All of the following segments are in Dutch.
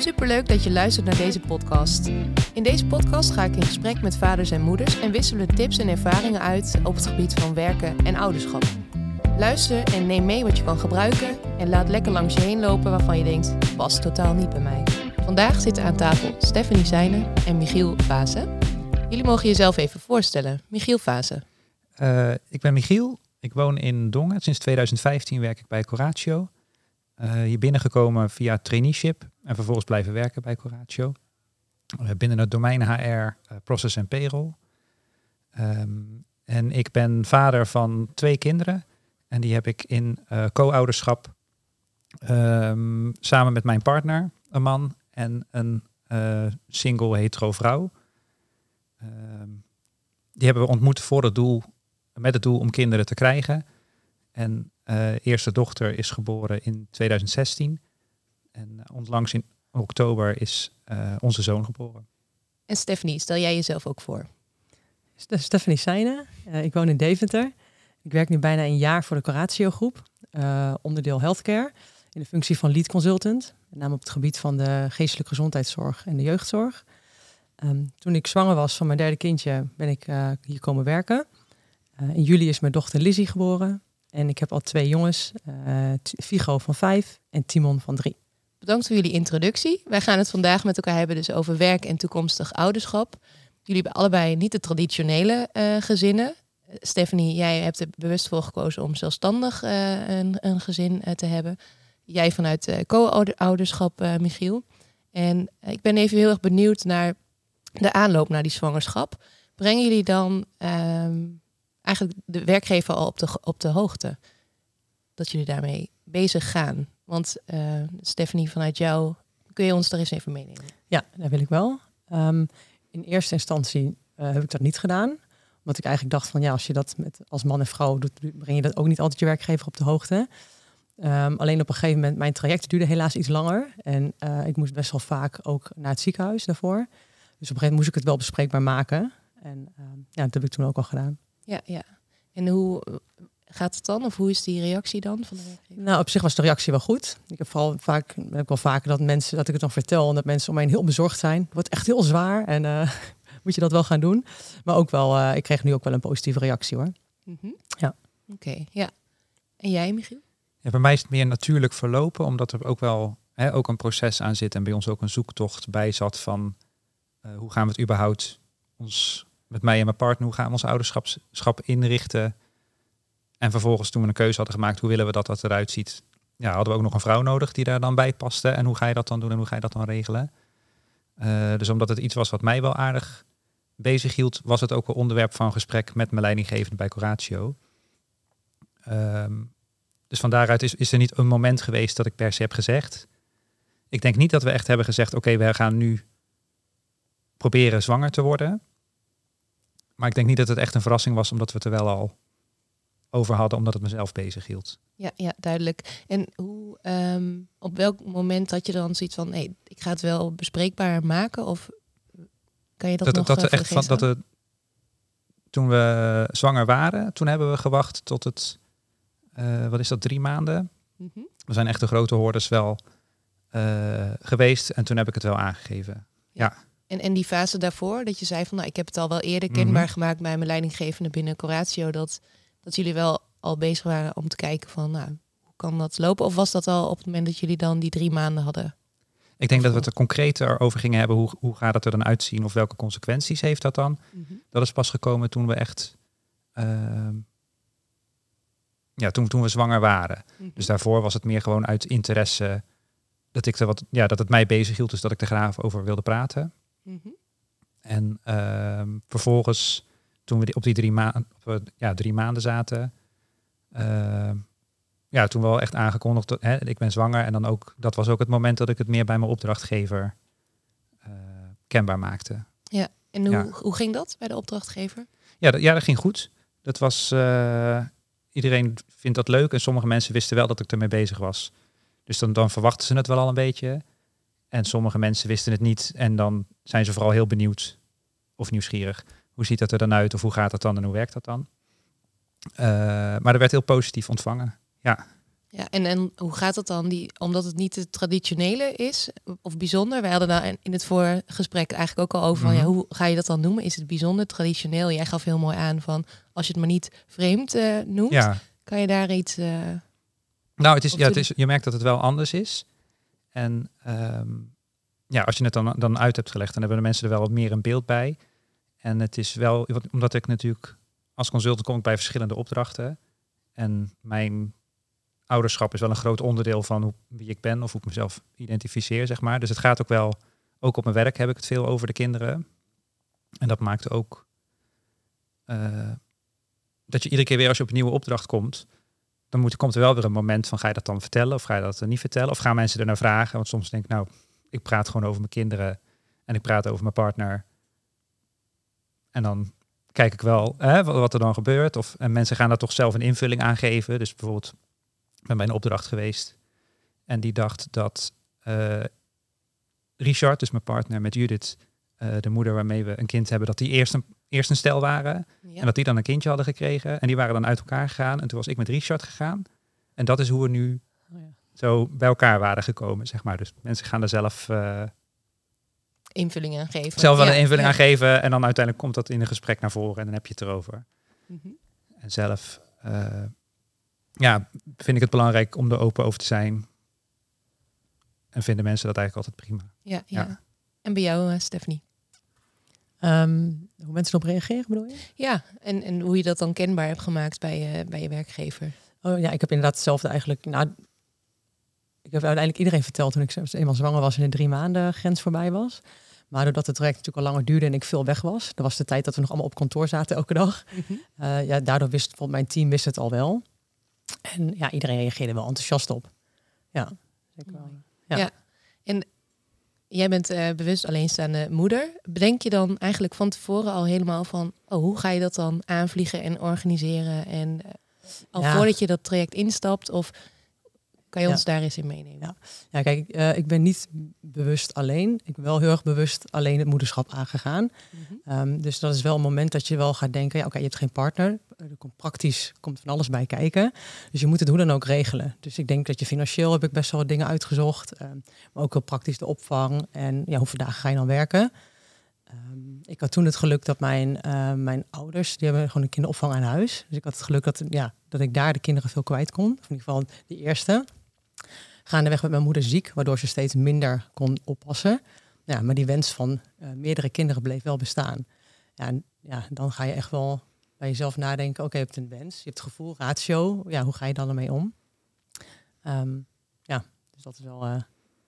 Superleuk dat je luistert naar deze podcast. In deze podcast ga ik in gesprek met vaders en moeders en wisselen tips en ervaringen uit op het gebied van werken en ouderschap. Luister en neem mee wat je kan gebruiken en laat lekker langs je heen lopen waarvan je denkt, past totaal niet bij mij. Vandaag zitten aan tafel Stephanie Zijnen en Michiel Vase. Jullie mogen jezelf even voorstellen. Michiel Vase. Uh, ik ben Michiel. Ik woon in Dongen. Sinds 2015 werk ik bij Coratio. Uh, hier binnengekomen via traineeship en vervolgens blijven werken bij Coratio. Uh, binnen het domein HR, Process en Payroll. Um, en ik ben vader van twee kinderen. En die heb ik in co-ouderschap um, samen met mijn partner, een man en een single hetero vrouw. Um, die hebben we ontmoet voor het doel met het doel om kinderen te krijgen. En uh, eerste dochter is geboren in 2016. En uh, onlangs in oktober is uh, onze zoon geboren. En Stephanie, stel jij jezelf ook voor? Stephanie Seijnen. ik woon in Deventer. Ik werk nu bijna een jaar voor de Coratio Groep, onderdeel healthcare, in de functie van lead consultant, met name op het gebied van de geestelijke gezondheidszorg en de jeugdzorg. Um, toen ik zwanger was van mijn derde kindje, ben ik hier komen werken. Uh, in juli is mijn dochter Lizzie geboren. En ik heb al twee jongens, uh, Figo van vijf en Timon van drie. Bedankt voor jullie introductie. Wij gaan het vandaag met elkaar hebben dus over werk en toekomstig ouderschap. Jullie hebben allebei niet de traditionele uh, gezinnen. Stephanie, jij hebt er bewust voor gekozen om zelfstandig een, een, gezin te hebben. Jij vanuit co-ouderschap, Michiel. En ik ben even heel erg benieuwd naar de aanloop naar die zwangerschap. Brengen jullie dan ehm, eigenlijk de werkgever al op de, op de hoogte dat jullie daarmee bezig gaan. Want uh, Stephanie, vanuit jou, kun je ons daar eens even meenemen? Ja, dat wil ik wel. Um, in eerste instantie uh, heb ik dat niet gedaan. Omdat ik eigenlijk dacht van ja, als je dat met, als man en vrouw doet, breng je dat ook niet altijd je werkgever op de hoogte. Um, alleen op een gegeven moment, mijn traject duurde helaas iets langer. En uh, ik moest best wel vaak ook naar het ziekenhuis daarvoor. Dus op een gegeven moment moest ik het wel bespreekbaar maken. En um, ja, dat heb ik toen ook al gedaan. Ja, ja. En hoe eh, gaat het dan? Of hoe is die reactie dan van de? Nou, op zich was de reactie wel goed. Ik heb vooral vaak, heb ik wel vaker dat mensen, dat ik het dan vertel en dat mensen om mij heel bezorgd zijn. Het wordt echt heel zwaar en uh, moet je dat wel gaan doen. Maar ook wel, uh, ik kreeg nu ook wel een positieve reactie hoor. Mm -hmm. Ja. Oké, okay, ja. En jij, Michiel? Ja, bij mij is het meer natuurlijk verlopen, omdat er ook wel hè, ook een proces aan zit en bij ons ook een zoektocht bij zat van uh, hoe gaan we het überhaupt ons met mij en mijn partner, hoe gaan we ons ouderschap inrichten? En vervolgens toen we een keuze hadden gemaakt, hoe willen we dat dat eruit ziet? Ja, hadden we ook nog een vrouw nodig die daar dan bij paste. En hoe ga je dat dan doen en hoe ga je dat dan regelen? Uh, dus omdat het iets was wat mij wel aardig bezig hield, was het ook een onderwerp van gesprek met mijn leidinggevende bij Coratio. Um, dus van daaruit is, is er niet een moment geweest dat ik per se heb gezegd. Ik denk niet dat we echt hebben gezegd, oké, we gaan nu proberen zwanger te worden. Maar ik denk niet dat het echt een verrassing was, omdat we het er wel al over hadden, omdat het mezelf bezig hield. Ja, ja duidelijk. En hoe, um, op welk moment had je dan zoiets van, nee, ik ga het wel bespreekbaar maken? Of kan je dat, dat nog dat, echt van dat het toen we zwanger waren, toen hebben we gewacht tot het, uh, wat is dat, drie maanden? Mm -hmm. We zijn echt de grote hoorders wel uh, geweest en toen heb ik het wel aangegeven. ja. ja. En, en die fase daarvoor, dat je zei van nou, ik heb het al wel eerder kenbaar mm-hmm. gemaakt bij mijn leidinggevende binnen Coratio, dat, dat jullie wel al bezig waren om te kijken van nou, hoe kan dat lopen? Of was dat al op het moment dat jullie dan die drie maanden hadden? Ik denk dat we het er concreter over gingen hebben. Hoe, hoe gaat het er dan uitzien of welke consequenties heeft dat dan? Mm-hmm. Dat is pas gekomen toen we echt, uh, ja, toen, toen we zwanger waren. Mm-hmm. Dus daarvoor was het meer gewoon uit interesse dat ik er wat, ja, dat het mij bezig hield, dus dat ik er graag over wilde praten. Mm -hmm. En uh, vervolgens, toen we op die drie, maanden, ja, drie maanden zaten, uh, ja, toen wel echt aangekondigd, dat, hè, ik ben zwanger. En dan ook, dat was ook het moment dat ik het meer bij mijn opdrachtgever uh, kenbaar maakte. Ja, en hoe, ja. hoe ging dat bij de opdrachtgever? Ja, dat, ja, dat ging goed. Dat was, uh, iedereen vindt dat leuk en sommige mensen wisten wel dat ik ermee bezig was. Dus dan, dan verwachten ze het wel al een beetje. En sommige mensen wisten het niet. En dan zijn ze vooral heel benieuwd of nieuwsgierig. Hoe ziet dat er dan uit? Of hoe gaat dat dan en hoe werkt dat dan? Uh, maar er werd heel positief ontvangen. Ja. Ja, en, en hoe gaat dat dan? Die, omdat het niet het traditionele is of bijzonder. We hadden daar in het voorgesprek eigenlijk ook al over. van, ja, Mhm. hoe ga je dat dan noemen? Is het bijzonder, traditioneel? Jij gaf heel mooi aan van als je het maar niet vreemd eh, noemt, Ja, kan je daar iets. eh, nou, het is, ja, het is, je merkt dat het wel anders is. En ehm, ja, als je het dan, dan uit hebt gelegd, dan hebben de mensen er wel wat meer een beeld bij. En het is wel, omdat ik natuurlijk als consultant kom ik bij verschillende opdrachten. En mijn ouderschap is wel een groot onderdeel van hoe, wie ik ben of hoe ik mezelf identificeer, zeg maar. Dus het gaat ook wel, ook op mijn werk heb ik het veel over de kinderen. En dat maakt ook eh, dat je iedere keer weer als je op een nieuwe opdracht komt, dan moet, komt er wel weer een moment van ga je dat dan vertellen of ga je dat niet vertellen? Of gaan mensen er naar vragen? Want soms denk ik, nou, ik praat gewoon over mijn kinderen en ik praat over mijn partner. En dan kijk ik wel hè, wat, wat er dan gebeurt. Of, en mensen gaan daar toch zelf een invulling aan geven. Dus bijvoorbeeld, ik ben bij een opdracht geweest en die dacht dat eh, Richard, dus mijn partner met Judith, eh, de moeder waarmee we een kind hebben, dat die eerst een, eerst een stel waren. ja. En dat die dan een kindje hadden gekregen. En die waren dan uit elkaar gegaan. En toen was ik met Richard gegaan. En dat is hoe we nu Oh ja. zo bij elkaar waren gekomen, zeg maar. Dus mensen gaan er zelf, eh, invulling aan geven. zelf wel Ja, een invulling aan geven. En dan uiteindelijk komt dat in een gesprek naar voren. En dan heb je het erover. Mhm. En zelf eh, ja, vind ik het belangrijk om er open over te zijn. En vinden mensen dat eigenlijk altijd prima. Ja, ja. Ja. En bij jou, Stephanie? Ehm, hoe mensen erop reageren, bedoel je? Ja, en, en hoe je dat dan kenbaar hebt gemaakt bij, je bij je werkgever. Oh ja, ik heb inderdaad hetzelfde eigenlijk. Nou, ik heb uiteindelijk iedereen verteld toen ik zelfs eenmaal zwanger was en de drie maanden grens voorbij was. Maar doordat het traject natuurlijk al langer duurde en ik veel weg was, dat was de tijd dat we nog allemaal op kantoor zaten elke dag. Eh, ja, daardoor wist bijvoorbeeld mijn team wist het al wel. En ja, iedereen reageerde wel enthousiast op. Ja, zeker wel. Ja. Ja. En jij bent eh, bewust alleenstaande moeder. Bedenk je dan eigenlijk van tevoren al helemaal van... Oh, hoe ga je dat dan aanvliegen en organiseren? En eh, al Ja. voordat je dat traject instapt? Of kan je ons daar eens in meenemen? Ja. Ja, kijk, eh, ik ben niet bewust alleen. Ik ben wel heel erg bewust alleen het moederschap aangegaan. Mhm. Ehm, dus dat is wel een moment dat je wel gaat denken, ja, oké, je hebt geen partner. Er komt praktisch komt van alles bij kijken. Dus je moet het hoe dan ook regelen. Dus ik denk dat je financieel heb ik best wel wat dingen uitgezocht. ehm, maar ook heel praktisch de opvang. En ja, hoeveel dagen ga je dan werken? Ehm, ik had toen het geluk dat mijn, eh, mijn ouders, die hebben gewoon een kinderopvang aan huis. Dus ik had het geluk dat, ja, dat ik daar de kinderen veel kwijt kon. Of in ieder geval de eerste. Gaandeweg met mijn moeder ziek, waardoor ze steeds minder kon oppassen. Ja, maar die wens van eh, meerdere kinderen bleef wel bestaan. Ja, en, ja, dan ga je echt wel bij jezelf nadenken. Oké, je hebt een wens, je hebt het gevoel, ratio. Ja, hoe ga je dan ermee om? Ehm, ja, dus dat is, wel, eh,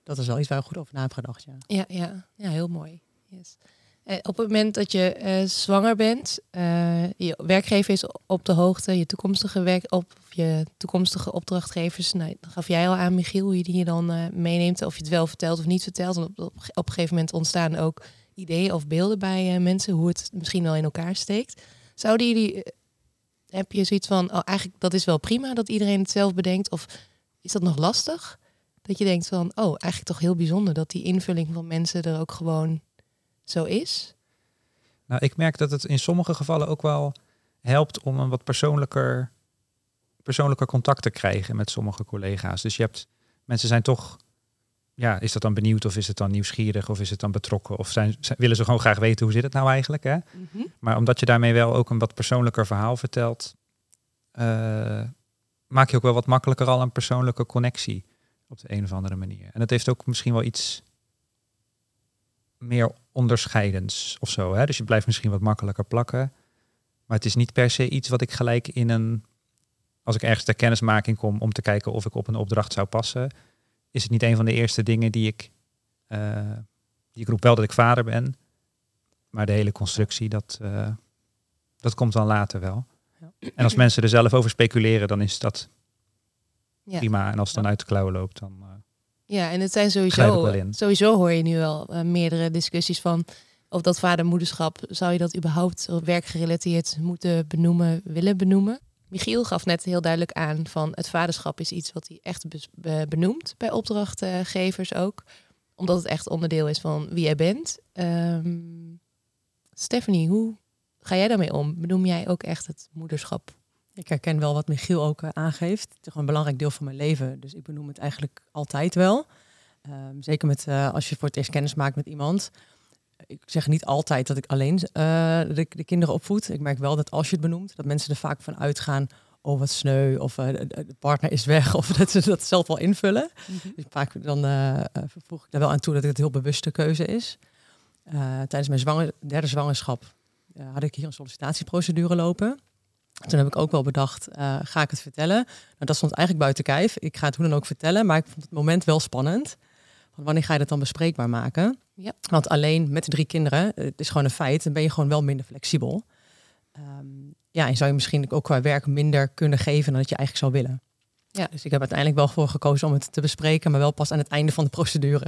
dat is wel iets waar ik goed over na heb gedacht. Ja. Ja, ja. ja heel mooi. Yes. Eh, op het moment dat je eh, zwanger bent, eh, je werkgever is op de hoogte, je toekomstige werk op je toekomstige opdrachtgevers. Nou, dat gaf jij al aan, Michiel, hoe je die dan meeneemt, of je het wel vertelt of niet vertelt. Op, op, op een gegeven moment ontstaan ook ideeën of beelden bij mensen hoe het misschien wel in elkaar steekt. Zouden jullie, heb je zoiets van, oh, eigenlijk dat is wel prima dat iedereen het zelf bedenkt, of is dat nog lastig? Dat je denkt van, oh, eigenlijk toch heel bijzonder dat die invulling van mensen er ook gewoon zo is. Nou, ik merk dat het in sommige gevallen ook wel helpt om een wat persoonlijker, persoonlijker contact te krijgen met sommige collega's. Dus je hebt, mensen zijn toch, ja, is dat dan benieuwd of is het dan nieuwsgierig of is het dan betrokken of zijn, zijn- willen ze gewoon graag weten hoe zit het nou eigenlijk? Hè? Maar omdat je daarmee wel ook een wat persoonlijker verhaal vertelt, eh, maak je ook wel wat makkelijker al een persoonlijke connectie op de een of andere manier. En dat heeft ook misschien wel iets meer onderscheidends of zo. Hè? Dus je blijft misschien wat makkelijker plakken. Maar het is niet per se iets wat ik gelijk in een. Als ik ergens ter kennismaking kom om te kijken of ik op een opdracht zou passen, is het niet een van de eerste dingen die ik. eh, die ik roep wel dat ik vader ben. Maar de hele constructie, dat, eh, dat komt dan later wel. Ja. En als mensen er zelf over speculeren, dan is dat Ja. prima. En als het dan uit de klauwen loopt, dan. eh, ja, en het zijn sowieso, sowieso hoor je nu wel eh, meerdere discussies van of dat vadermoederschap, zou je dat überhaupt werkgerelateerd moeten benoemen, willen benoemen? Michiel gaf net heel duidelijk aan van het vaderschap is iets wat hij echt be- benoemt bij opdrachtgevers ook. Omdat het echt onderdeel is van wie jij bent. Ehm, Stephanie, hoe ga jij daarmee om? Benoem jij ook echt het moederschap Ik herken wel wat Michiel ook eh, aangeeft. Het is gewoon een belangrijk deel van mijn leven. Dus ik benoem het eigenlijk altijd wel. Ehm, zeker met, uh, als je voor het eerst kennis maakt met iemand. Ik zeg niet altijd dat ik alleen uh, de, de, kinderen opvoed. Ik merk wel dat als je het benoemt, dat mensen er vaak van uitgaan. Oh, wat sneu. Of de partner is weg. Of dat ze dat zelf wel invullen. Mm -hmm. Dus vaak dan voeg ik daar wel aan toe dat het een heel bewuste keuze is. tijdens mijn zwanger, derde zwangerschap had ik hier een sollicitatieprocedure lopen. Toen heb ik ook wel bedacht, uh, ga ik het vertellen? Nou, dat stond eigenlijk buiten kijf. Ik ga het hoe dan ook vertellen, maar ik vond het moment wel spannend. Want wanneer ga je dat dan bespreekbaar maken? Ja. Want alleen met de drie kinderen, het is gewoon een feit, dan ben je gewoon wel minder flexibel. Um, ja, en zou je misschien ook qua werk minder kunnen geven dan dat je eigenlijk zou willen. Ja. Dus ik heb uiteindelijk wel voor gekozen om het te bespreken, maar wel pas aan het einde van de procedure.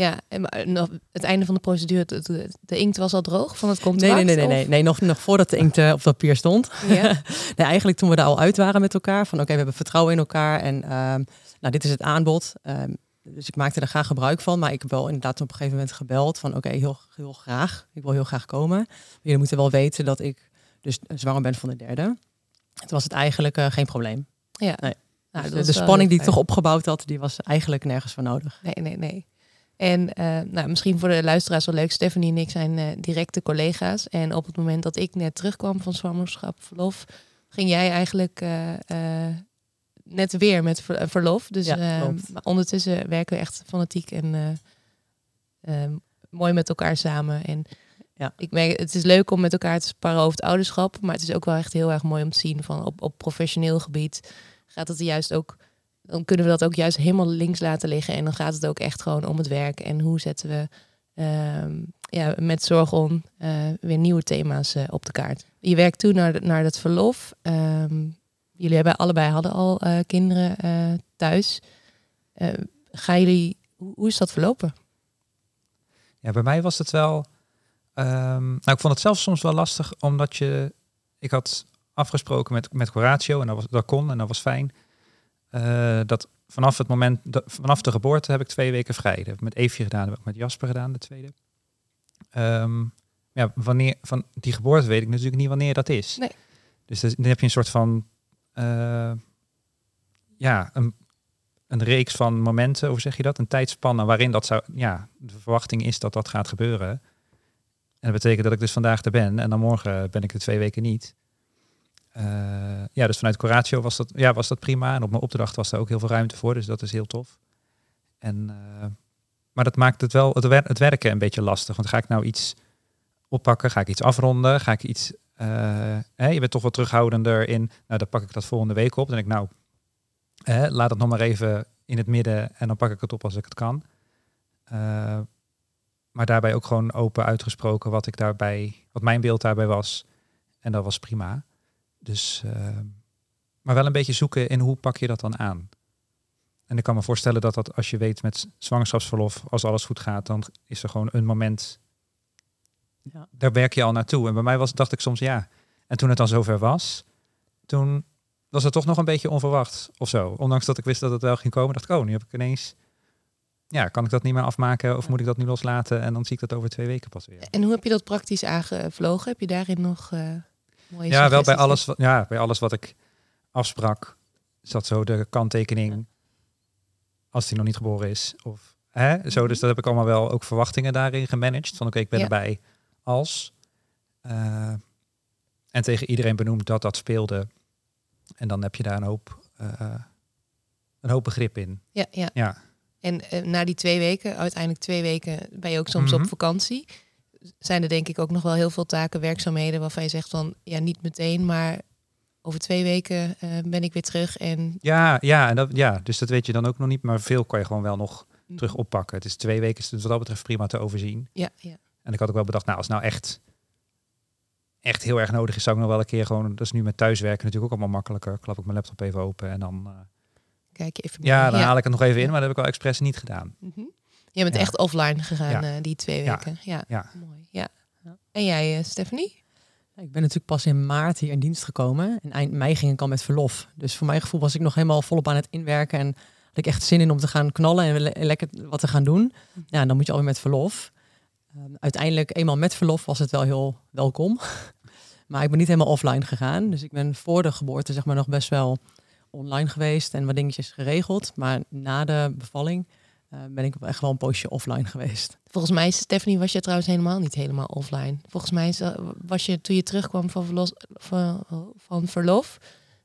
Ja, en nog het einde van de procedure, de, de, inkt was al droog van het Nee, contract? nee, nee, nee, nee, nee nog, nog voordat de inkt uh, op papier stond. Ja. nee, eigenlijk toen we daar al uit waren met elkaar, van oké, we hebben vertrouwen in elkaar en um, nou, dit is het aanbod. Um, dus ik maakte er graag gebruik van, maar ik heb wel inderdaad op een gegeven moment gebeld van oké, heel, heel graag, ik wil heel graag komen. Maar jullie moeten wel weten dat ik dus zwanger ben van de derde. Toen was het eigenlijk uh, geen probleem. Ja. Nee. Nou, Dus de wel spanning die ik toch opgebouwd had, die was eigenlijk nergens voor nodig. Nee, nee, nee. En uh, nou, misschien voor de luisteraars wel leuk. Stephanie en ik zijn uh, directe collega's. En op het moment dat ik net terugkwam van zwangerschap verlof, ging jij eigenlijk uh, net weer met ver verlof. Dus Ja, klopt. maar ondertussen werken we echt fanatiek en um, mooi met elkaar samen. En Ja. ik merk, het is leuk om met elkaar te sparren over het ouderschap. Maar het is ook wel echt heel erg mooi om te zien van op, op professioneel gebied gaat het juist ook dan kunnen we dat ook juist helemaal links laten liggen. En dan gaat het ook echt gewoon om het werk. En hoe zetten we um, ja, met zorg om uh, weer nieuwe thema's uh, op de kaart. Je werkt toen naar, naar dat verlof. Um, jullie hebben allebei hadden al uh, kinderen thuis. gaan jullie, hoe, is dat verlopen? Ja, bij mij was het wel. Um, nou, ik vond het zelf soms wel lastig, omdat je. Ik had afgesproken met, met Coratio en dat, was, dat kon en dat was fijn. Uh, dat vanaf het moment, dat, vanaf de geboorte heb ik twee weken vrij. Dat heb ik met Eefje gedaan, dat heb ik met Jasper gedaan, de tweede. Um, ja, wanneer, van die geboorte weet ik natuurlijk niet wanneer dat is. Nee. Dus dan heb je een soort van, uh, ja, een, een reeks van momenten, hoe zeg je dat? Een tijdspanne waarin dat zou, ja, de verwachting is dat dat gaat gebeuren. En dat betekent dat ik dus vandaag er ben en dan morgen ben ik er twee weken niet. Uh, ja, dus vanuit Coratio was dat, ja, was dat prima. En op mijn opdracht was daar ook heel veel ruimte voor, dus dat is heel tof. En, uh, maar dat maakt het wel het, wer het, werken een beetje lastig. Want ga ik nou iets oppakken? Ga ik iets afronden? Ga ik iets. Uh, hè, je bent toch wat terughoudender in. Nou, dan pak ik dat volgende week op. Dan denk ik, nou, hè, laat het nog maar even in het midden en dan pak ik het op als ik het kan. maar daarbij ook gewoon open uitgesproken wat ik daarbij, wat mijn beeld daarbij was. En dat was prima. Dus, uh, maar wel een beetje zoeken in hoe pak je dat dan aan. En ik kan me voorstellen dat dat als je weet met zwangerschapsverlof, als alles goed gaat, dan is er gewoon een moment. Ja. Daar werk je al naartoe. En bij mij was, dacht ik soms ja. En toen het dan zover was, toen was het toch nog een beetje onverwacht of zo. Ondanks dat ik wist dat het wel ging komen, dacht ik, oh, nu heb ik ineens. Ja, kan ik dat niet meer afmaken of moet ik dat nu loslaten? En dan zie ik dat over twee weken pas weer. En hoe heb je dat praktisch aangevlogen? Heb je daarin nog uh, mooie Ja, wel bij alles, wat- ja, bij alles wat ik afsprak, zat zo de kanttekening. Ja. Als die nog niet geboren is. Of, hè? Zo, dus dat heb ik allemaal wel ook verwachtingen daarin gemanaged. Van oké, ik ben Ja. erbij als. Eh, en tegen iedereen benoemd dat dat speelde. En dan heb je daar een hoop, eh, een hoop begrip in. Ja, ja. Ja. En eh, na die twee weken, uiteindelijk twee weken, ben je ook soms Mhm. op vakantie. Zijn er denk ik ook nog wel heel veel taken, werkzaamheden waarvan je zegt van ja, niet meteen, maar over twee weken eh, ben ik weer terug en Ja, ja, en dat, ja, dus dat weet je dan ook nog niet. Maar veel kan je gewoon wel nog Mhm. terug oppakken. Het is twee weken, het wat dat betreft prima te overzien. Ja, ja. En ik had ook wel bedacht, nou, als nou echt, echt heel erg nodig is, zou ik nog wel een keer gewoon, dat is nu met thuiswerken natuurlijk ook allemaal makkelijker. Klap ik mijn laptop even open en dan, eh, kijk je even. ja, dan haal ik het nog even in, maar dat heb ik al expres niet gedaan. Mhm. Je bent Ja. echt offline gegaan Ja. eh, die twee Ja. weken. Ja, Ja. mooi. Ja. Ja. En jij, eh, Stephanie? Ik ben natuurlijk pas in maart hier in dienst gekomen. En eind mei ging ik al met verlof. Dus voor mijn gevoel was ik nog helemaal volop aan het inwerken. En had ik echt zin in om te gaan knallen en le- lekker wat te gaan doen. Ja, en dan moet je alweer met verlof. Ehm, uiteindelijk, eenmaal met verlof, was het wel heel welkom. Maar ik ben niet helemaal offline gegaan. Dus ik ben voor de geboorte zeg maar nog best wel online geweest en wat dingetjes geregeld. Maar na de bevalling uh, ben ik echt wel een poosje offline geweest. Volgens mij, Stephanie, was je trouwens helemaal niet helemaal offline. Volgens mij was je toen je terugkwam van, verlos, van, van verlof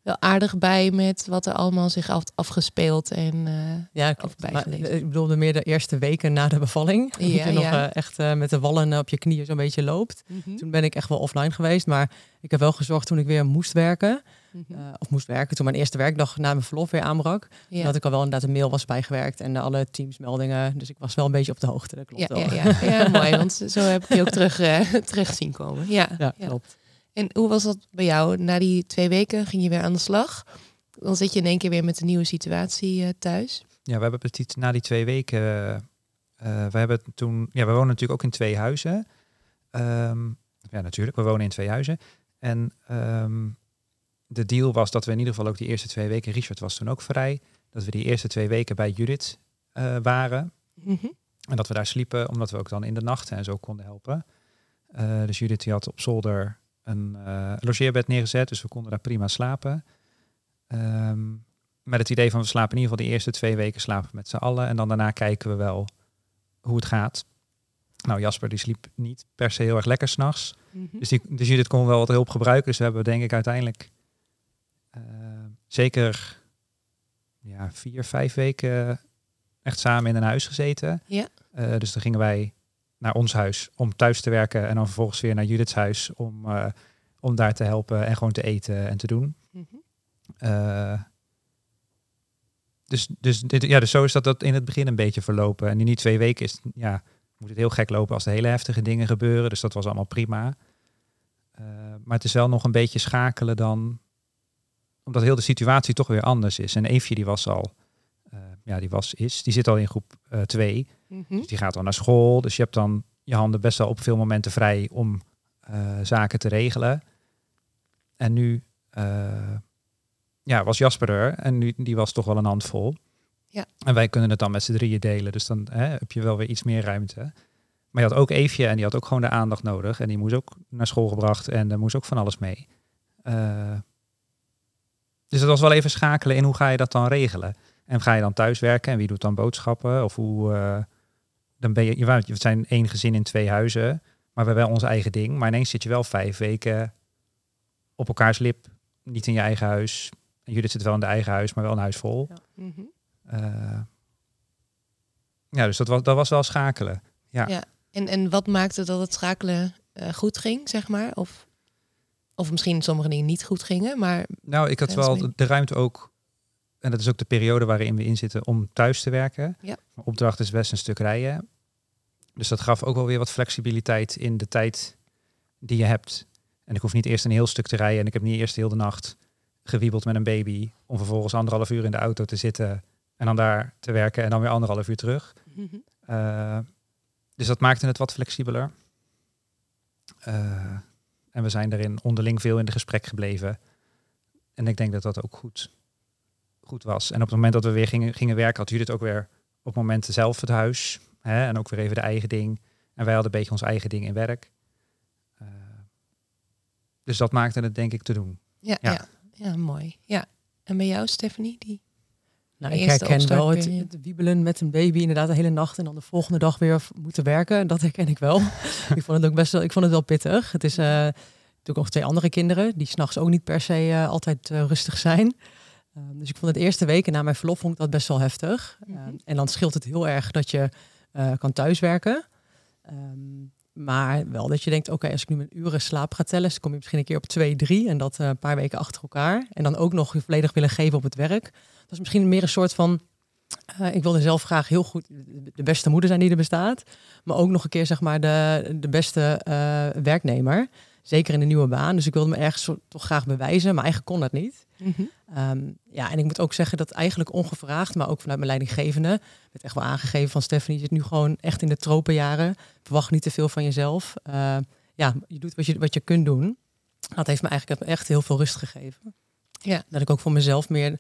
wel aardig bij met wat er allemaal zich af, afgespeeld en uh, ja, klopt. Maar, ik bedoelde meer de eerste weken na de bevalling. Ja, dat je nog uh, echt uh, met de wallen op je knieën zo'n beetje loopt. Mm Toen ben ik echt wel offline geweest, maar ik heb wel gezorgd toen ik weer moest werken. Mm of moest werken toen mijn eerste werkdag na mijn verlof weer aanbrak. Ja. Dat ik al wel inderdaad een mail was bijgewerkt en alle teamsmeldingen. Dus ik was wel een beetje op de hoogte. Dat klopt ja, wel. Ja, ja. mooi. Want zo heb ik je ook terug, terug zien komen. Ja, ja, klopt. En hoe was dat bij jou? Na die twee weken ging je weer aan de slag. Dan zit je in één keer weer met een nieuwe situatie uh, thuis. Ja, we hebben het na die twee weken. Uh, we hebben toen. Ja, we wonen natuurlijk ook in twee huizen. Um, ja, natuurlijk. We wonen in twee huizen. En um, de deal was dat we in ieder geval ook die eerste twee weken. Richard was toen ook vrij. Dat we die eerste twee weken bij Judith uh, waren. Mm -hmm. En dat we daar sliepen, omdat we ook dan in de nachten en zo konden helpen. dus Judith die had op zolder een uh, logeerbed neergezet, dus we konden daar prima slapen. Um, met het idee van we slapen in ieder geval de eerste twee weken slapen met z'n allen en dan daarna kijken we wel hoe het gaat. Nou, Jasper die sliep niet per se heel erg lekker s'nachts. Mm -hmm. Dus, die, dus Judith kon wel wat hulp gebruiken. Dus we hebben denk ik uiteindelijk zeker ja, vier, vijf weken echt samen in een huis gezeten. Ja. Uh, dus dan gingen wij naar ons huis om thuis te werken en dan vervolgens weer naar Judith's huis om, uh, om daar te helpen en gewoon te eten en te doen. Mm -hmm. uh, dus, dus, dit, ja, dus zo is dat, dat in het begin een beetje verlopen. En in die twee weken is, ja, moet het heel gek lopen als er hele heftige dingen gebeuren. Dus dat was allemaal prima. Uh, maar het is wel nog een beetje schakelen dan, omdat heel de situatie toch weer anders is. En Eefje die was al, ja, die was, is, die zit al in groep 2. Mm -hmm. Dus die gaat dan naar school. Dus je hebt dan je handen best wel op veel momenten vrij om uh, zaken te regelen. En nu ja, was Jasper er en nu, die was toch wel een handvol. Ja. En wij kunnen het dan met z'n drieën delen. Dus dan hè, heb je wel weer iets meer ruimte. Maar je had ook Eefje en die had ook gewoon de aandacht nodig. En die moest ook naar school gebracht en er moest ook van alles mee. Uh, dus het was wel even schakelen in hoe ga je dat dan regelen. En ga je dan thuis werken en wie doet dan boodschappen? Of hoe, uh, dan ben je, je, we zijn één gezin in twee huizen, maar we hebben wel ons eigen ding. Maar ineens zit je wel vijf weken op elkaars lip, niet in je eigen huis. En jullie zitten wel in de eigen huis, maar wel een huis vol. Ja, mm -hmm. uh, ja dus dat was, dat was wel schakelen. Ja. ja. En, en wat maakte dat het schakelen uh, goed ging, zeg maar? Of, of misschien sommige dingen niet goed gingen, maar... Nou, ik had wel de ruimte ook en dat is ook de periode waarin we in zitten om thuis te werken. Ja. Mijn opdracht is best een stuk rijden. Dus dat gaf ook wel weer wat flexibiliteit in de tijd die je hebt. En ik hoef niet eerst een heel stuk te rijden en ik heb niet eerst heel de nacht gewiebeld met een baby om vervolgens anderhalf uur in de auto te zitten en dan daar te werken en dan weer anderhalf uur terug. Mm -hmm. uh, dus dat maakte het wat flexibeler. Uh, en we zijn daarin onderling veel in de gesprek gebleven. En ik denk dat dat ook goed goed was. En op het moment dat we weer gingen, gingen werken, had Judith ook weer op momenten zelf het huis. Hè, en ook weer even de eigen ding. En wij hadden een beetje ons eigen ding in werk. Uh, dus dat maakte het denk ik te doen. Ja, ja. ja. ja mooi. Ja. En bij jou, Stephanie? Die nou, ik herken wel het, het, wiebelen met een baby inderdaad de hele nacht en dan de volgende dag weer moeten werken. Dat herken ik wel. ik vond het ook best wel, ik vond het wel pittig. Het is uh, natuurlijk nog twee andere kinderen die s'nachts ook niet per se uh, altijd uh, rustig zijn. Um, dus ik vond het eerste weken na mijn verlof vond ik dat best wel heftig. Mm -hmm. um, en dan scheelt het heel erg dat je uh, kan thuiswerken. Um, maar wel dat je denkt, oké, als ik nu mijn uren slaap ga tellen, dan kom je misschien een keer op twee, drie en dat uh, een paar weken achter elkaar. En dan ook nog je volledig willen geven op het werk. Dat is misschien meer een soort van, uh, ik wilde zelf graag heel goed de beste moeder zijn die er bestaat. Maar ook nog een keer zeg maar de, de beste werknemer. Zeker in de nieuwe baan. Dus ik wilde me ergens toch graag bewijzen, maar eigenlijk kon dat niet. Mm -hmm. um, ja, en ik moet ook zeggen dat eigenlijk ongevraagd, maar ook vanuit mijn leidinggevende, werd echt wel aangegeven van Stephanie, je zit nu gewoon echt in de tropenjaren. Verwacht niet te veel van jezelf. Uh, ja, je doet wat je, wat je kunt doen. Dat heeft me eigenlijk echt heel veel rust gegeven. Ja. Dat ik ook voor mezelf meer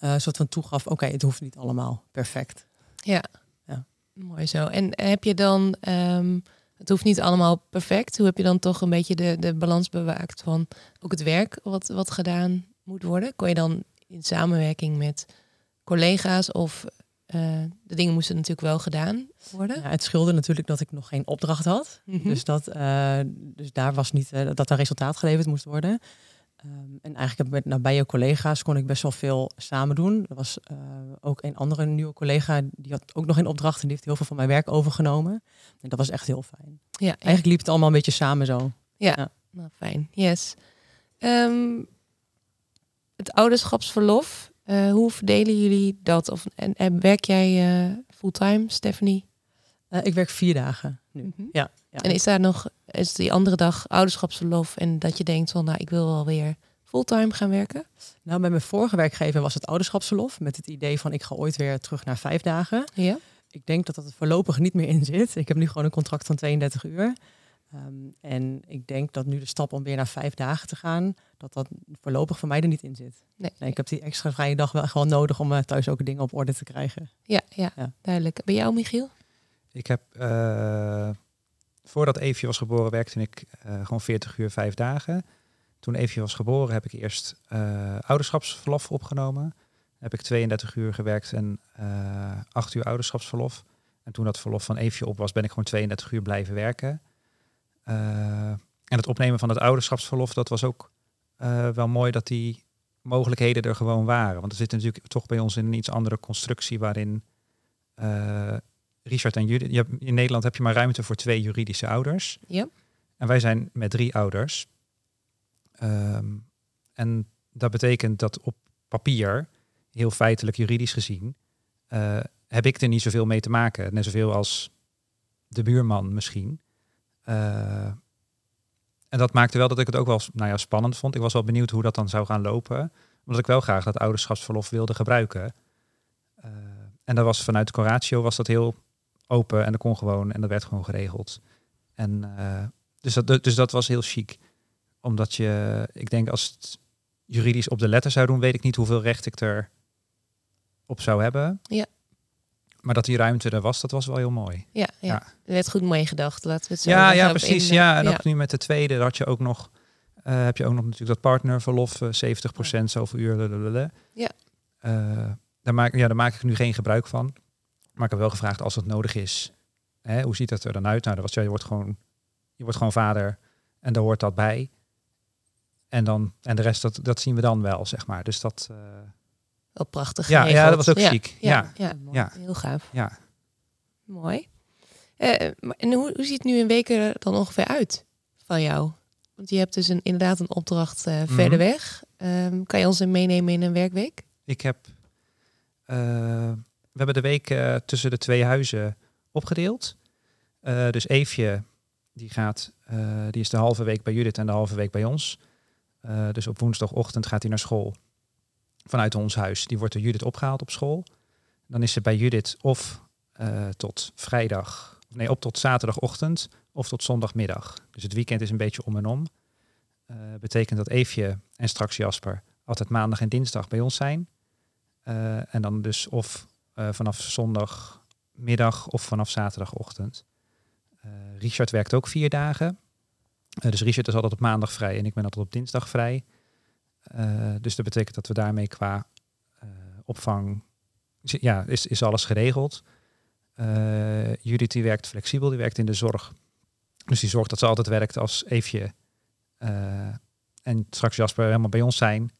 uh, soort van toegaf, oké, okay, het hoeft niet allemaal perfect. Ja. ja. Mooi zo. En heb je dan... Um Het hoeft niet allemaal perfect. Hoe heb je dan toch een beetje de, de balans bewaakt van ook het werk wat, wat gedaan moet worden? Kon je dan in samenwerking met collega's of eh, de dingen moesten natuurlijk wel gedaan worden? Ja, het scheelde natuurlijk dat ik nog geen opdracht had. Mhm. Dus, dat, eh, dus daar was niet eh, dat er resultaat geleverd moest worden. Ehm, en eigenlijk heb ik met nabije collega's kon ik best wel veel samen doen. Er was eh, ook een andere nieuwe collega die had ook nog een opdracht en die heeft heel veel van mijn werk overgenomen. En dat was echt heel fijn. ja, ja. Eigenlijk liep het allemaal een beetje samen zo. Nou, fijn. Yes. Ehm, het ouderschapsverlof, eh, hoe verdelen jullie dat? Of, en, en werk jij eh, fulltime, Stephanie? Ik werk vier dagen nu. Mhm. Ja, ja. En is daar nog, is die andere dag ouderschapsverlof en dat je denkt van, nou, ik wil wel weer fulltime gaan werken? Nou, bij mijn vorige werkgever was het ouderschapsverlof met het idee van ik ga ooit weer terug naar vijf dagen. Ja. Ik denk dat dat er voorlopig niet meer in zit. Ik heb nu gewoon een contract van 32 uur. Ehm, en ik denk dat nu de stap om weer naar vijf dagen te gaan, dat dat voorlopig voor mij er niet in zit. Nee. Nee, ik heb die extra vrije dag wel gewoon nodig om eh, thuis ook dingen op orde te krijgen. Ja, ja, Ja. duidelijk. Bij jou, Michiel? Ik heb, eh, voordat Eefje was geboren, werkte ik eh, gewoon 40 uur, vijf dagen. Toen Eefje was geboren, heb ik eerst eh, ouderschapsverlof opgenomen. Heb ik 32 uur gewerkt en eh 8 uur ouderschapsverlof. En toen dat verlof van Eefje op was, ben ik gewoon 32 uur blijven werken. En het opnemen van het ouderschapsverlof, dat was ook wel mooi dat die mogelijkheden er gewoon waren. Want er zit natuurlijk toch bij ons in een iets andere constructie waarin Richard en Judith, je hebt, in Nederland heb je maar ruimte voor twee juridische ouders. Ja. En wij zijn met drie ouders. Ehm, en dat betekent dat op papier, heel feitelijk juridisch gezien, eh, heb ik er niet zoveel mee te maken. Net zoveel als de buurman misschien. Eh, en dat maakte wel dat ik het ook wel nou ja, spannend vond. Ik was wel benieuwd hoe dat dan zou gaan lopen. Omdat ik wel graag dat ouderschapsverlof wilde gebruiken. Eh, en dat was vanuit Coratio was dat heel open en dat kon gewoon en dat werd gewoon geregeld. En eh, dus, dat, dus dat was heel chic. Omdat je, ik denk als het juridisch op de letter zou doen, weet ik niet hoeveel recht ik er op zou hebben. Ja. Maar dat die ruimte er was, dat was wel heel mooi. Ja, ja. Ja. er werd goed meegedacht. Laten we het zo Ja, ja, precies. Ja, en ja. ook nu met de tweede had je ook nog, eh, heb je ook nog natuurlijk dat partnerverlof, eh 70% zoveel uur. lalalala. Ja. Daar, maak, ja, daar maak ik nu geen gebruik van. Maar ik heb wel gevraagd als het nodig is. Hè, hoe ziet dat er dan uit? Nou, dat was, ja, je, wordt gewoon, je wordt gewoon vader en daar hoort dat bij. En, dan, en de rest, dat, dat zien we dan wel, zeg maar. Dus dat, eh, Wel prachtig Ja, ja, dat was ook ja, chic. Ja, Ja. ja, Mooi. ja, heel gaaf. ja. Mooi. Eh, en hoe, hoe ziet nu een week er dan ongeveer uit van jou? Want je hebt dus een, inderdaad een opdracht eh, Mhm. verder weg. Ehm, kan je ons in meenemen in een werkweek? Ik heb, eh, hebben de week eh, tussen de twee huizen opgedeeld. Eh, dus Eefje, die gaat, eh, die is de halve week bij Judith en de halve week bij ons. Dus op woensdagochtend gaat hij naar school vanuit ons huis. Die wordt door Judith opgehaald op school. Dan is ze bij Judith of tot vrijdag, nee, op tot zaterdagochtend of tot zondagmiddag. Dus het weekend is een beetje om en om. Betekent dat Eefje en straks Jasper altijd maandag en dinsdag bij ons zijn. En dan dus of eh, vanaf zondagmiddag of vanaf zaterdagochtend. Eh, Richard werkt ook vier dagen. Eh, dus Richard is altijd op maandag vrij en ik ben altijd op dinsdag vrij. Dus dat betekent dat we daarmee qua opvang, ja, is, is alles geregeld. Judith die werkt flexibel, die werkt in de zorg. Dus die zorgt dat ze altijd werkt als Eefje en straks Jasper helemaal bij ons zijn.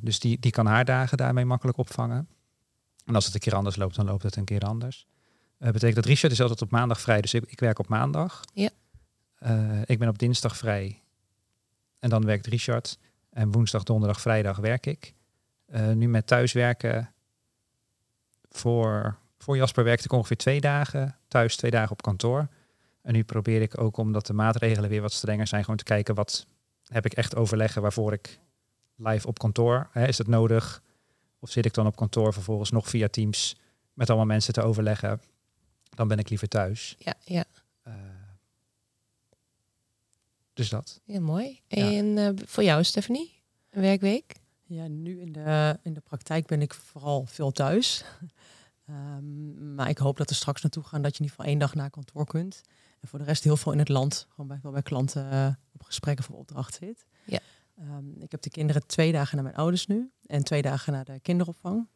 Dus die, die kan haar dagen daarmee makkelijk opvangen. En als het een keer anders loopt, dan loopt het een keer anders. Eh betekent dat Richard is altijd op maandag vrij, dus ik, ik werk op maandag. Ja. Eh, ik ben op dinsdag vrij. En dan werkt Richard. En woensdag, donderdag, vrijdag werk ik. Eh, nu met thuiswerken. Voor, voor Jasper werkte ik ongeveer twee dagen. Thuis twee dagen op kantoor. En nu probeer ik ook, omdat de maatregelen weer wat strenger zijn, gewoon te kijken wat heb ik echt overleggen waarvoor ik live op kantoor. Hè, is dat nodig? Of zit ik dan op kantoor vervolgens nog via Teams met allemaal mensen te overleggen? Dan ben ik liever thuis. Ja, ja. Eh, dus dat. ja mooi. Ja. En eh, voor jou, Stephanie? Een werkweek? Ja, nu in de, in de praktijk ben ik vooral veel thuis. Ehm, maar ik hoop dat we straks naartoe gaan dat je in ieder geval één dag naar kantoor kunt. En voor de rest heel veel in het land. Gewoon bij, wel bij klanten uh, op gesprekken voor opdracht zit. Um, ik heb de kinderen twee dagen naar mijn ouders nu. En twee dagen naar de kinderopvang.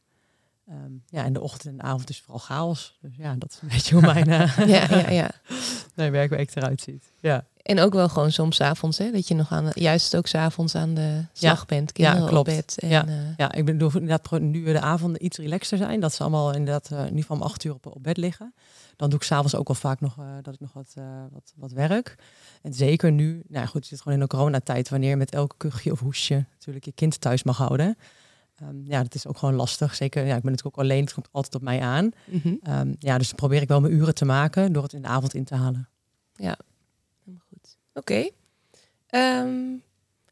Um, ja, en de ochtend en de avond is vooral chaos. Dus ja, dat is een beetje hoe mijn, uh, ja, ja, ja. mijn werkweek eruit ziet. Ja. En ook wel gewoon soms avonds, hè? Dat je nog aan de, juist ook s'avonds aan de slag ja. bent. Kinderen ja, klopt. op bed. En, ja. Uh, ja, ik bedoel inderdaad nu de avonden iets relaxter zijn. Dat ze allemaal inderdaad uh, in ieder geval om acht uur op, op bed liggen. Dan doe ik s'avonds ook wel vaak nog uh, dat ik nog wat, wat, wat werk. En zeker nu, nou goed, je zit gewoon in de coronatijd, wanneer je met elke kuchje of hoesje natuurlijk je kind thuis mag houden. Um, ja, dat is ook gewoon lastig. Zeker, ja, ik ben natuurlijk ook alleen, het komt altijd op mij aan. mm -hmm. um, ja, dus dan probeer ik wel mijn uren te maken door het in de avond in te halen. Ja. Oké. Um,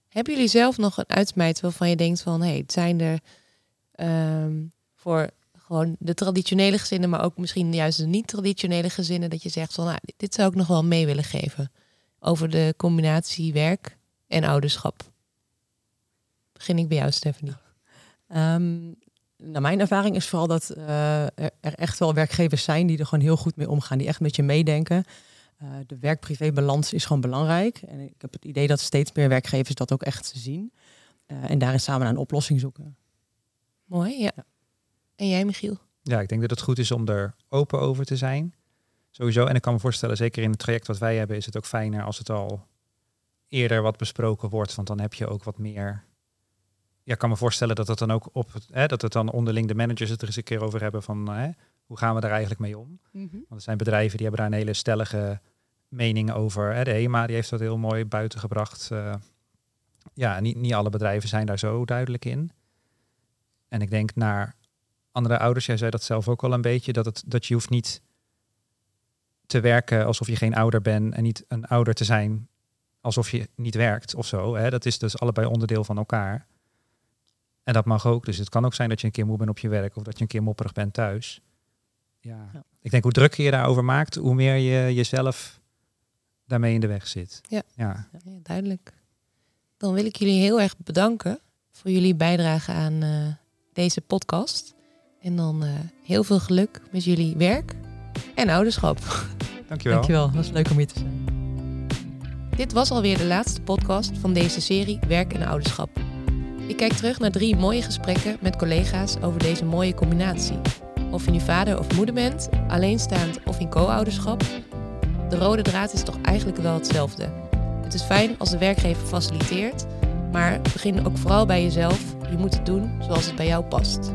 hebben jullie zelf nog een uitsmijt waarvan je denkt van, hé, hey, het zijn er um, voor gewoon de traditionele gezinnen, maar ook misschien juist de niet-traditionele gezinnen, dat je zegt van, nou, dit zou ik nog wel mee willen geven over de combinatie werk en ouderschap. Begin ik bij jou, Stephanie. Um, nou, mijn ervaring is vooral dat er, er, echt wel werkgevers zijn die er gewoon heel goed mee omgaan, die echt met je meedenken. Uh, de werk-privé-balans is gewoon belangrijk. En ik heb het idee dat steeds meer werkgevers dat ook echt zien. Uh, en daarin samen naar een oplossing zoeken. Mooi, ja. ja. En jij, Michiel? Ja, ik denk dat het goed is om er open over te zijn. Sowieso. En ik kan me voorstellen, zeker in het traject wat wij hebben, is het ook fijner als het al eerder wat besproken wordt. Want dan heb je ook wat meer ja, ik kan me voorstellen dat het dan ook op hè, dat het dan onderling de managers het er eens een keer over hebben van hè, hoe gaan we daar eigenlijk mee om? Mm -hmm. Want er zijn bedrijven die hebben daar een hele stellige mening over. Hè. De HEMA die heeft dat heel mooi buiten gebracht. Uh, ja, niet, niet alle bedrijven zijn daar zo duidelijk in. En ik denk naar andere ouders, jij zei dat zelf ook al een beetje, dat, het, dat je hoeft niet te werken alsof je geen ouder bent en niet een ouder te zijn alsof je niet werkt of zo. Hè. Dat is dus allebei onderdeel van elkaar. En dat mag ook. Dus het kan ook zijn dat je een keer moe bent op je werk of dat je een keer mopperig bent thuis. Ja. Ja. Ik denk hoe drukker je daarover maakt, hoe meer je jezelf daarmee in de weg zit. Ja. ja. Ja, duidelijk. Dan wil ik jullie heel erg bedanken voor jullie bijdrage aan uh, deze podcast. En dan uh, heel veel geluk met jullie werk en ouderschap. Dankjewel. Dankjewel, dat was leuk om hier te zijn. Dit was alweer de laatste podcast van deze serie Werk en Ouderschap. Ik kijk terug naar drie mooie gesprekken met collega's over deze mooie combinatie. Of je nu vader of moeder bent, alleenstaand of in co-ouderschap, de rode draad is toch eigenlijk wel hetzelfde. Het is fijn als de werkgever faciliteert, maar begin ook vooral bij jezelf. Je moet het doen zoals het bij jou past.